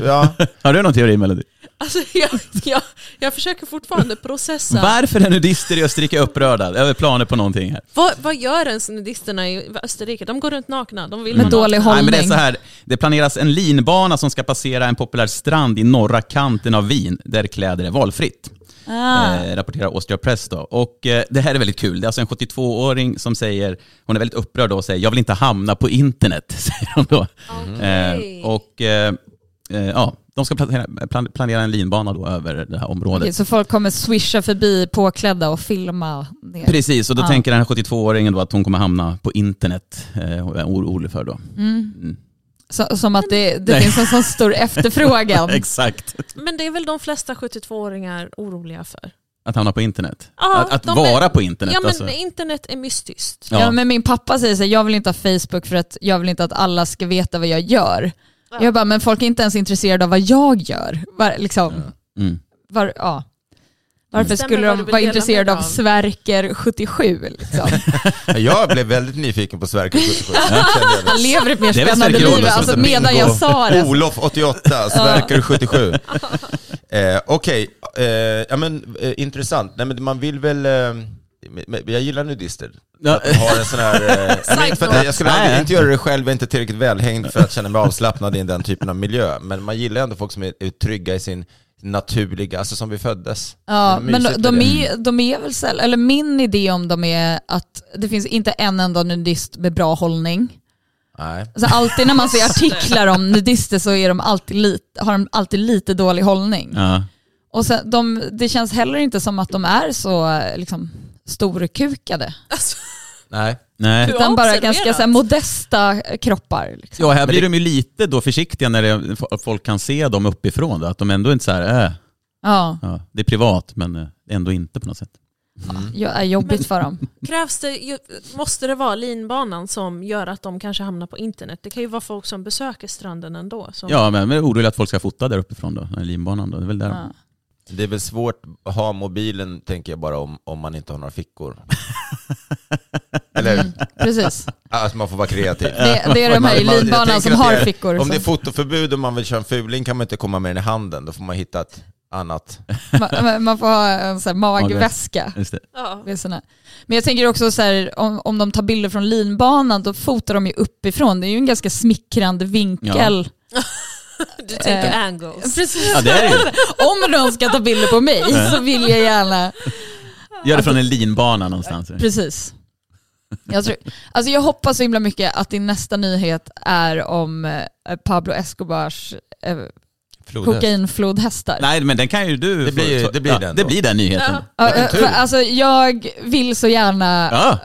Ja. Har du någon teori Melody? Alltså, jag, jag, jag försöker fortfarande processa. Varför är nudister i Österrike upprörda över planer på någonting här? Vad, vad gör ens nudisterna i Österrike? De går runt nakna. De vill Med dålig nakna. Nej, men det är hållning. så här, det planeras en linbana som ska passera en populär strand i norra kanten av Wien, där kläder är valfritt. Ah. eh, rapporterar Austria Press. Då. Och, eh, det här är väldigt kul. Det är alltså en 72-åring som säger, hon är väldigt upprörd då och säger jag vill inte hamna på internet. Säger hon då. Okej. Eh, och ja, de ska planera, plan- planera en linbana då över det här området. Okej, så folk kommer swisha förbi påklädda och filma det. Precis, och då Ja. tänker den här 72-åringen då att hon kommer hamna på internet. Och är orolig för då. Mm. Så, som att det, det finns en sån stor efterfrågan. Exakt. Men det är väl de flesta 72-åringar oroliga för? Att hamna på internet. Ja, att att vara är- på internet. Ja men alltså. internet är mystiskt. Ja. Ja. men min pappa säger så här, jag vill inte ha Facebook för att jag vill inte att alla ska veta vad jag gör. Ja. Jag bara, men folk är inte ens intresserade av vad jag gör. Var, liksom, Mm. var, ja. Varför Bestämmer skulle de vara intresserade av. Sverker 77? Liksom? Jag blev väldigt nyfiken på Sverker 77. Kände jag Han lever ett mer Det är väl spännande liv alltså, medan jag sa det. Olof 88, Sverker 77. Eh, Okej, eh, ja men eh, intressant. Nej, men man vill väl... Eh, jag gillar nudister. Ja. Att de har en sån här... Eh, inte för att jag skulle aldrig, inte göra det själv, jag är inte tillräckligt välhängd för att känna mig avslappnad i den typen av miljö. Men man gillar ändå folk som är, är trygga i sin naturliga, alltså som vi föddes. Ja, men de, de, är, de är väl säll- eller min idé om dem är att det finns inte en enda nudist med bra hållning. Nej. Alltså alltid när man ser artiklar om nudister så är de alltid lite, har de alltid lite dålig hållning. Ja. Och sen, de, det känns heller inte som att de är så liksom, storkukade. Alltså, Nej. Nej. Du Utan bara ganska så här, modesta kroppar. Liksom. Ja, här blir de ju lite då försiktiga när det, folk kan se dem uppifrån. Då, att de ändå inte så här, äh, Ja. ja, det är privat men eh, ändå inte på något sätt. ja, är jobbigt för dem. Krävs det, måste det vara linbanan som gör att de kanske hamnar på internet? Det kan ju vara folk som besöker stranden ändå. Som, Ja, men jag är orolig att folk ska fota där uppifrån då, linbanan då. Det är väl där. Ja. Det är väl svårt att ha mobilen, tänker jag bara, om, om man inte har några fickor. Eller Mm, precis. Alltså man får vara kreativ. Det, det är de här i linbanan som har fickor. Om det är fotoförbud och man vill köra en fuling kan man inte komma med den i handen. Då får man hitta ett annat. man, man får ha en så här magväska. Just det. Ja. såna. Men jag tänker också så här, om, om de tar bilder från linbanan, då fotar de ju uppifrån. Det är ju en ganska smickrande vinkel. Du tänker Eh, angles. Precis. Ja, det är det. Om någon ska ta bilder på mig så vill jag gärna... Gör det från en linbana någonstans. Precis. Jag, tror, alltså jag hoppas så himla mycket att din nästa nyhet är om eh, Pablo Escobars eh, Flodhäst. kokainflodhästar. Nej, men den kan ju du... Det blir- det blir ja, den Det blir den nyheten. Ja, eh, för, alltså jag vill så gärna... Ja,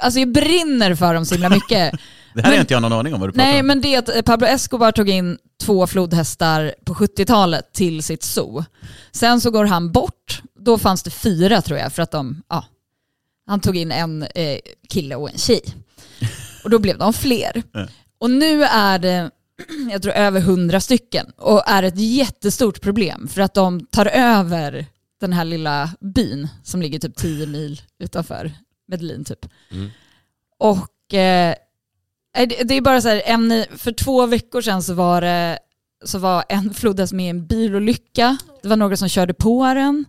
Alltså jag brinner för dem så himla mycket. Det här Men- är inte jag någon aning om vad du pratar Nej, om. men det är att eh, Pablo Escobar tog in två flodhästar på 70-talet till sitt zoo. Sen så går han bort. Då fanns det fyra tror jag, för att de, ja, han tog in en eh, kille och en tjej. Och då blev de fler. Ja. Och nu är det, jag tror över hundra stycken och är ett jättestort problem för att de tar över den här lilla byn som ligger typ 10 mil utanför Medellin typ. Mm. Och eh, Nej, det är bara så här, en, för två veckor sedan så var, det, så var en flodhäst med i en bilolycka. Det var några som körde på den.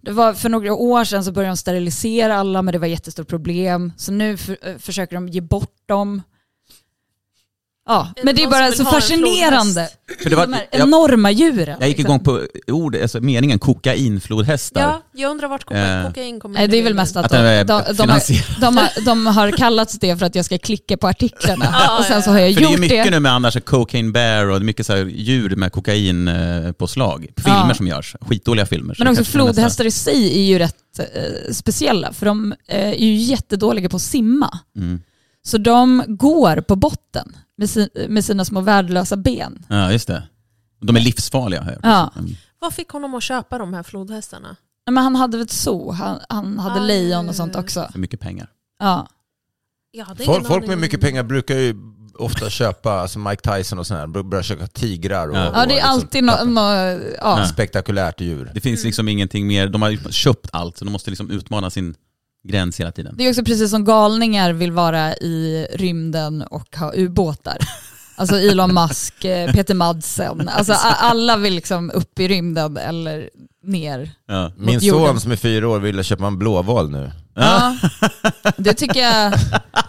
Det var, för några år sedan så började de sterilisera alla men det var ett jättestort problem. Så nu för, eh, försöker de ge bort dem. Ja, Är men det det är bara så fascinerande. För det var- De här jag- enorma djuren. Jag gick liksom. igång på ord, alltså meningen kokainflodhästar. Ja, jag undrar vart kokain, Eh, kokain kommer Nej, det är väl mest att, Att de, är de, de, har, de, har, de har kallats det för att jag ska klicka på artiklarna. Ja, och sen så har jag För det är gjort ju mycket det. nu med annars cocaine bear och det är mycket så här djur med kokainpåslag. Filmer Ja. som görs, skitdåliga filmer. Men det också är flodhästar i sig är ju rätt eh, speciella för de eh, är ju jättedåliga på att simma. Mm. Så de går på botten med, si, med sina små värdelösa ben. Ja, just det. De är livsfarliga. Här. Ja. Mm. Vad fick honom att köpa de här flodhästarna? Nej, Men han hade väl ett zoo, han, han hade Ah, lejon ja, och sånt ja. också. För mycket pengar. Ja. Hade Folk, folk med mycket pengar brukar ju ofta köpa, alltså Mike Tyson och sådär, börjar köpa tigrar och, Ja. och ja, det är liksom alltid något... No, ja. Ja. spektakulärt djur. Det finns liksom ingenting mer, de har ju köpt allt så de måste liksom utmana sin gräns hela tiden. Det är också precis som galningar vill vara i rymden och ha ubåtar. Alltså Elon Musk, eh, Peter Madsen, alltså alla vill liksom upp i rymden eller ner. Ja. Min jorden. son som är fyra år ville köpa en blåval nu. Ja. Det tycker jag,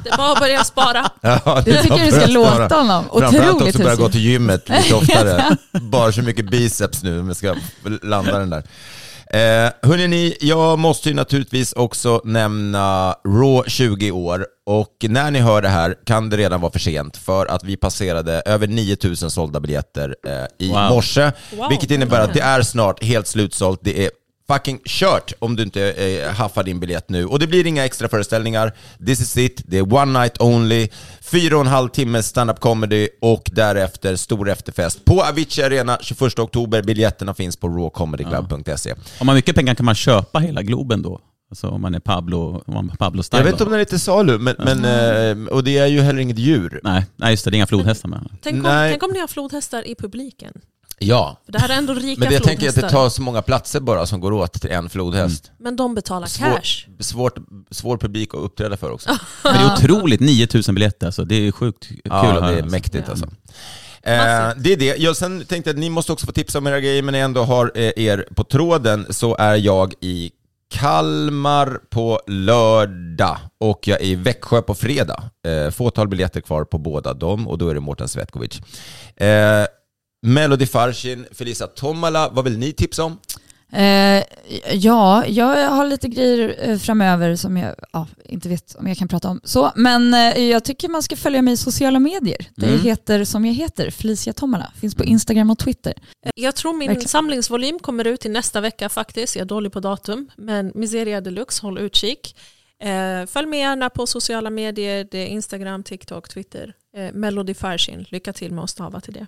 Det är bara att börja spara. Ja, det tycker jag du ska låta honom. Framförallt också börja gå till gymmet lite oftare. Bara så mycket biceps nu om jag ska landa den där. Eh, ni, jag måste ju naturligtvis också nämna Raw 20 år och när ni hör det här kan det redan vara för sent för att vi passerade över 9000 sålda biljetter eh, i Wow. morse, Wow. vilket innebär att det är snart helt slutsålt. Det är fucking kört om du inte eh, haffar din biljett nu. Och det blir inga extra föreställningar. This is it. Det är one night only. Fyra och en halv timme stand-up comedy och därefter stor efterfest på Avicii Arena 21 oktober. Biljetterna finns på rawcomedyclub.se. Om man har mycket pengar kan man köpa hela Globen då? Alltså om man är Pablo, om man är Pablo style Jag vet inte om den är till salu, men, men, eh, och det är ju heller inget djur. Nej, nej, just det, det är inga flodhästar med. Tänk om, Nej. tänk om ni har flodhästar i publiken. Ja, För det här är ändå rika men det, jag tänker att det tar så många platser bara som går åt till en flodhäst. Men de betalar Svår, cash. svårt, svår publik att uppträda för också. Men det är otroligt, 9000 biljetter alltså. Det är sjukt kul Ja, att det höra. är alltså. mäktigt Ja. alltså. Eh, det är det. Jag sen tänkte att ni måste också få tipsa om era grejer, men när jag ändå har eh, er på tråden så är jag i Kalmar på lördag och jag är i Växjö på fredag. Eh, fåtal biljetter kvar på båda dem och då är det Mårten Svetkovic. Eh, Melody Farshin, Felisa Tomala, vad vill ni tipsa om? Eh, ja, jag har lite grejer eh, framöver som jag ja, inte vet om jag kan prata om. Så, men eh, jag tycker man ska följa mig i sociala medier. Det Mm. heter som jag heter, Felicia Tomala. Finns på Instagram och Twitter. Jag tror min Verkligen. samlingsvolym kommer ut i nästa vecka faktiskt. Jag är dålig på datum. Men Miseria Deluxe, håll utkik. Eh, följ med gärna på sociala medier. Det är Instagram, TikTok, Twitter. Eh, Melody Farshin. Lycka till med att stava till det.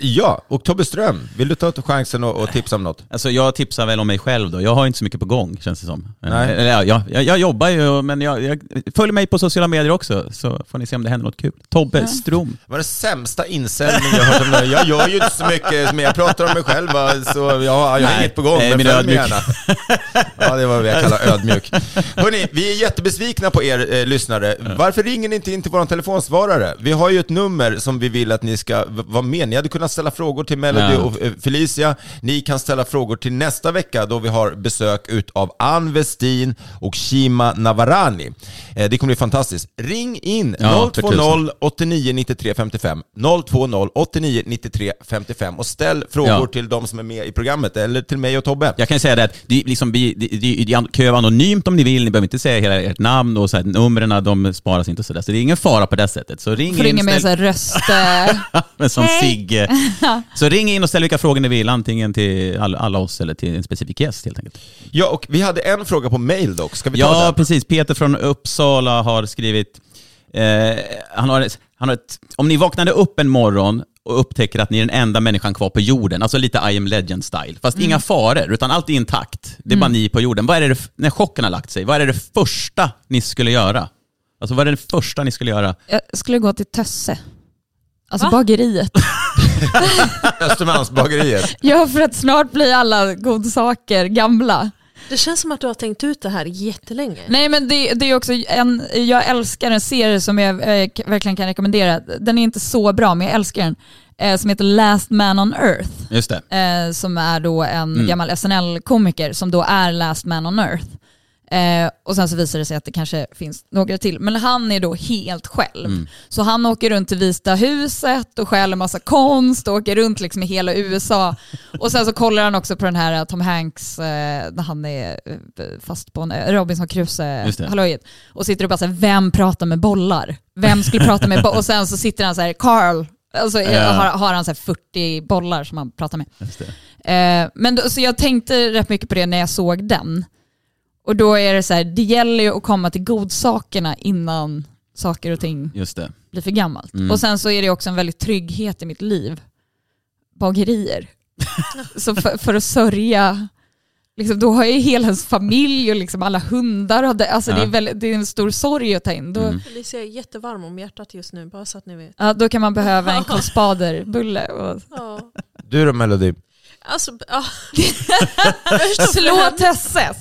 Ja, och Tobbe Ström, vill du ta chansen och, och tipsa om något? Alltså jag tipsar väl om mig själv då. Jag har inte så mycket på gång känns det som. Nej. Eller, ja, jag, jag, jag jobbar ju, men jag, jag följer mig på sociala medier också så får ni se om det händer något kul. Tobbe Strom. Det var den sämsta insändning jag hört om det. Jag gör ju inte så mycket, men jag pratar om mig själv, va, så jag, jag har Nej, inget på gång. nej, Men min följ mig gärna. Ja, det var vad jag kallar ödmjuk. Hörni, vi är jättebesvikna på er eh, lyssnare. Varför ringer ni inte in till vår telefonsvarare? Vi har ju ett nummer som vi vill att ni ska vara med. Hade kunnat ställa frågor till Melody Ja. och eh, Felicia. Ni kan ställa frågor till nästa vecka då vi har besök utav Ann Westin och Shima Navarani. Eh, Det kommer bli fantastiskt. Ring in Ja, för 020 89 93 55 020 89 93 55 och ställ frågor Ja. till de som är med i programmet eller till mig och Tobbe. Jag kan säga det att det, är liksom, vi- det, det, det kan ju vara anonymt om ni vill, ni behöver inte säga hela ert namn och så här, numren de sparas inte och sådär. Så det är ingen fara på det sättet. Så ring Får in, ringa med så ställ, här röst... men som Hej. Sigge. Så ring in och ställ vilka frågor ni vill, antingen till alla, alla oss eller till en specifik gäst helt enkelt. Ja, och vi hade en fråga på mail dock. Ska vi ta Ja, den? precis. Peter från Uppsala har skrivit, eh, han har, han har ett, om ni vaknade upp en morgon och upptäcker att ni är den enda människan kvar på jorden, alltså lite I am legend style, fast inga faror, utan allt är intakt. Det är bara ni på jorden. Vad är det, när chocken har lagt sig, vad är det första ni skulle göra? Alltså vad är det första ni skulle göra? Jag skulle gå till Tösse. Alltså Va? bageriet. Östermalmsbageriet. Ja, för att snart blir alla godsaker gamla. Det känns som att du har tänkt ut det här jättelänge. Nej men det, det är också en, jag älskar en serie som jag eh, verkligen kan rekommendera. Den är inte så bra men jag älskar den. Eh, som heter Last Man on Earth. Just det. Eh, som är då en Mm. gammal SNL-komiker som då är Last Man on Earth. Eh, och sen så visar det sig att det kanske finns några till. Men han är då helt själv. Mm. Så han åker runt till Vita huset och stjäl en massa konst och åker runt liksom i hela USA. Och sen så kollar han också på den här Tom Hanks, eh, när han är eh, fast på en eh, Robinson. Crusoe-hallöjet. Och sitter och bara såhär, vem pratar med bollar? Vem skulle prata med bollar? Och sen så sitter han så här, Carl, alltså Ja. har, har han så här 40 bollar som han pratar med. Just det. Eh, men då, så jag tänkte rätt mycket på det när jag såg den. Och då är det så här, det gäller ju att komma till godsakerna innan saker och ting Just det. blir för gammalt. Mm. Och sen så är det också en väldigt trygghet i mitt liv. Bagerier. så för, för att sörja, liksom, då har jag ju hela ens familj och liksom alla hundar. Och det, alltså det, är Ja. väldigt, det är en stor sorg att ta in. Då, Mm. Felicia är jättevarm om hjärtat just nu, bara så att ni vet. ja, då kan man behöva en Karl Spader-bulle. Och Ja. Du då Melody? Alltså, ja. slå Tesses!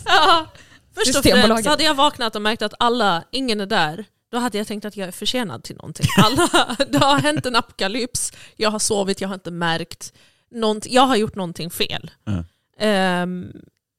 Först och främst hade jag vaknat och märkt att alla, ingen är där. Då hade jag tänkt att jag är försenad till någonting. Alla, det har hänt en apokalyps, jag har sovit, jag har inte märkt. Någonting, jag har gjort någonting fel. Ja. Ehm,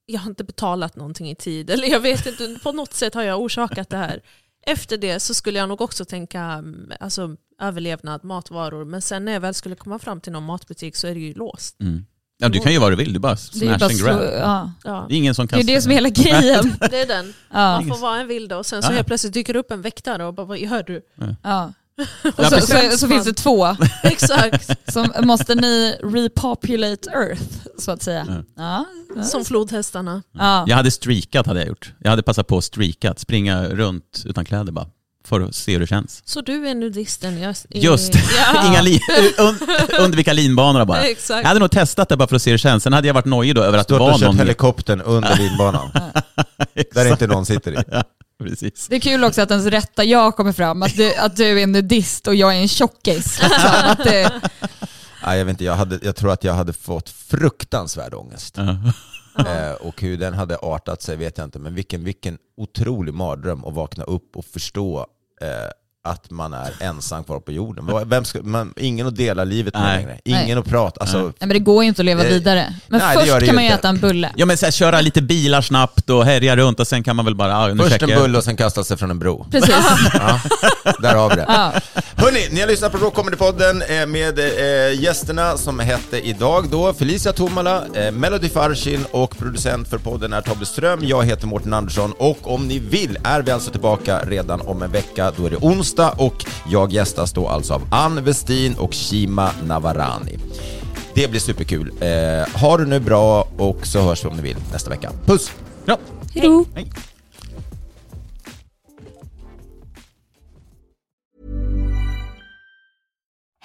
jag har inte betalat någonting i tid. Eller jag vet inte, på något sätt har jag orsakat det här. Efter det så skulle jag nog också tänka mm, alltså, överlevnad, matvaror. Men sen när jag väl skulle komma fram till någon matbutik så är det ju låst. Mm. Ja, du kan ju vad du vill, du bara Det är smash bara and grab. slå, ja. Ja. Det är ingen som Det kan... är det som är hela grejen. Det är den. Ja. Man får vara en vilde och sen så helt plötsligt dyker upp en väktare och bara vad gör du? Ja. Ja, Och så, så, så finns det två. Exakt. Så måste ni repopulate Earth, så att säga. Ja. Ja. Som flodhästarna. Ja. Jag hade streakat hade jag gjort. Jag hade passat på att streakat, springa runt utan kläder bara. För att se hur det känns. Så du är nudisten? Jag, Just Ja. Inga lin, un, undvika linbanorna bara. Exakt. Jag hade nog testat det bara för att se hur det känns. Sen hade jag varit nojig då över att det Stått och var kört någon... helikoptern under linbanan. där inte någon sitter i. Ja, precis. Det är kul också att ens rätta jag kommer fram, att du, att du är en nudist och jag är en tjockis. Att det, Nej, jag, vet inte, jag, hade, jag tror att jag hade fått fruktansvärd ångest. Eh, och hur den hade artat sig vet jag inte, men vilken, vilken otrolig mardröm att vakna upp och förstå eh, att man är ensam kvar på jorden. Vem ska, man, ingen att dela livet med Nej. längre. Ingen Nej. att prata. Alltså, Nej. men det går ju inte att leva Eh, vidare. Men nej, först det kan man ju inte. äta en bulle. Ja men så här, köra lite bilar snabbt och härja runt och sen kan man väl bara... Ah, Först en bulle och sen kasta sig från en bro. Precis. Ja, där har vi det. Ja. Hörni, ni har lyssnat på Råkomedy-podden eh, med eh, gästerna som hette idag då Felicia Tomala, eh, Melody Farshin och producent för podden är Tobbe Ström. Jag heter Mårten Andersson och om ni vill är vi alltså tillbaka redan om en vecka. Då är det onsdag och jag gästas då alltså av Ann Westin och Shima Navarani. Det blir superkul. Eh, ha det nu bra och så hörs vi om ni vill nästa vecka. Puss! Ja. Hejdå. Hej.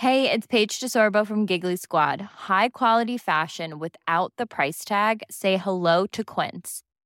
Hey, it's Paige DeSorbo from Giggly Squad. High quality fashion without the price tag. Say hello to Quince.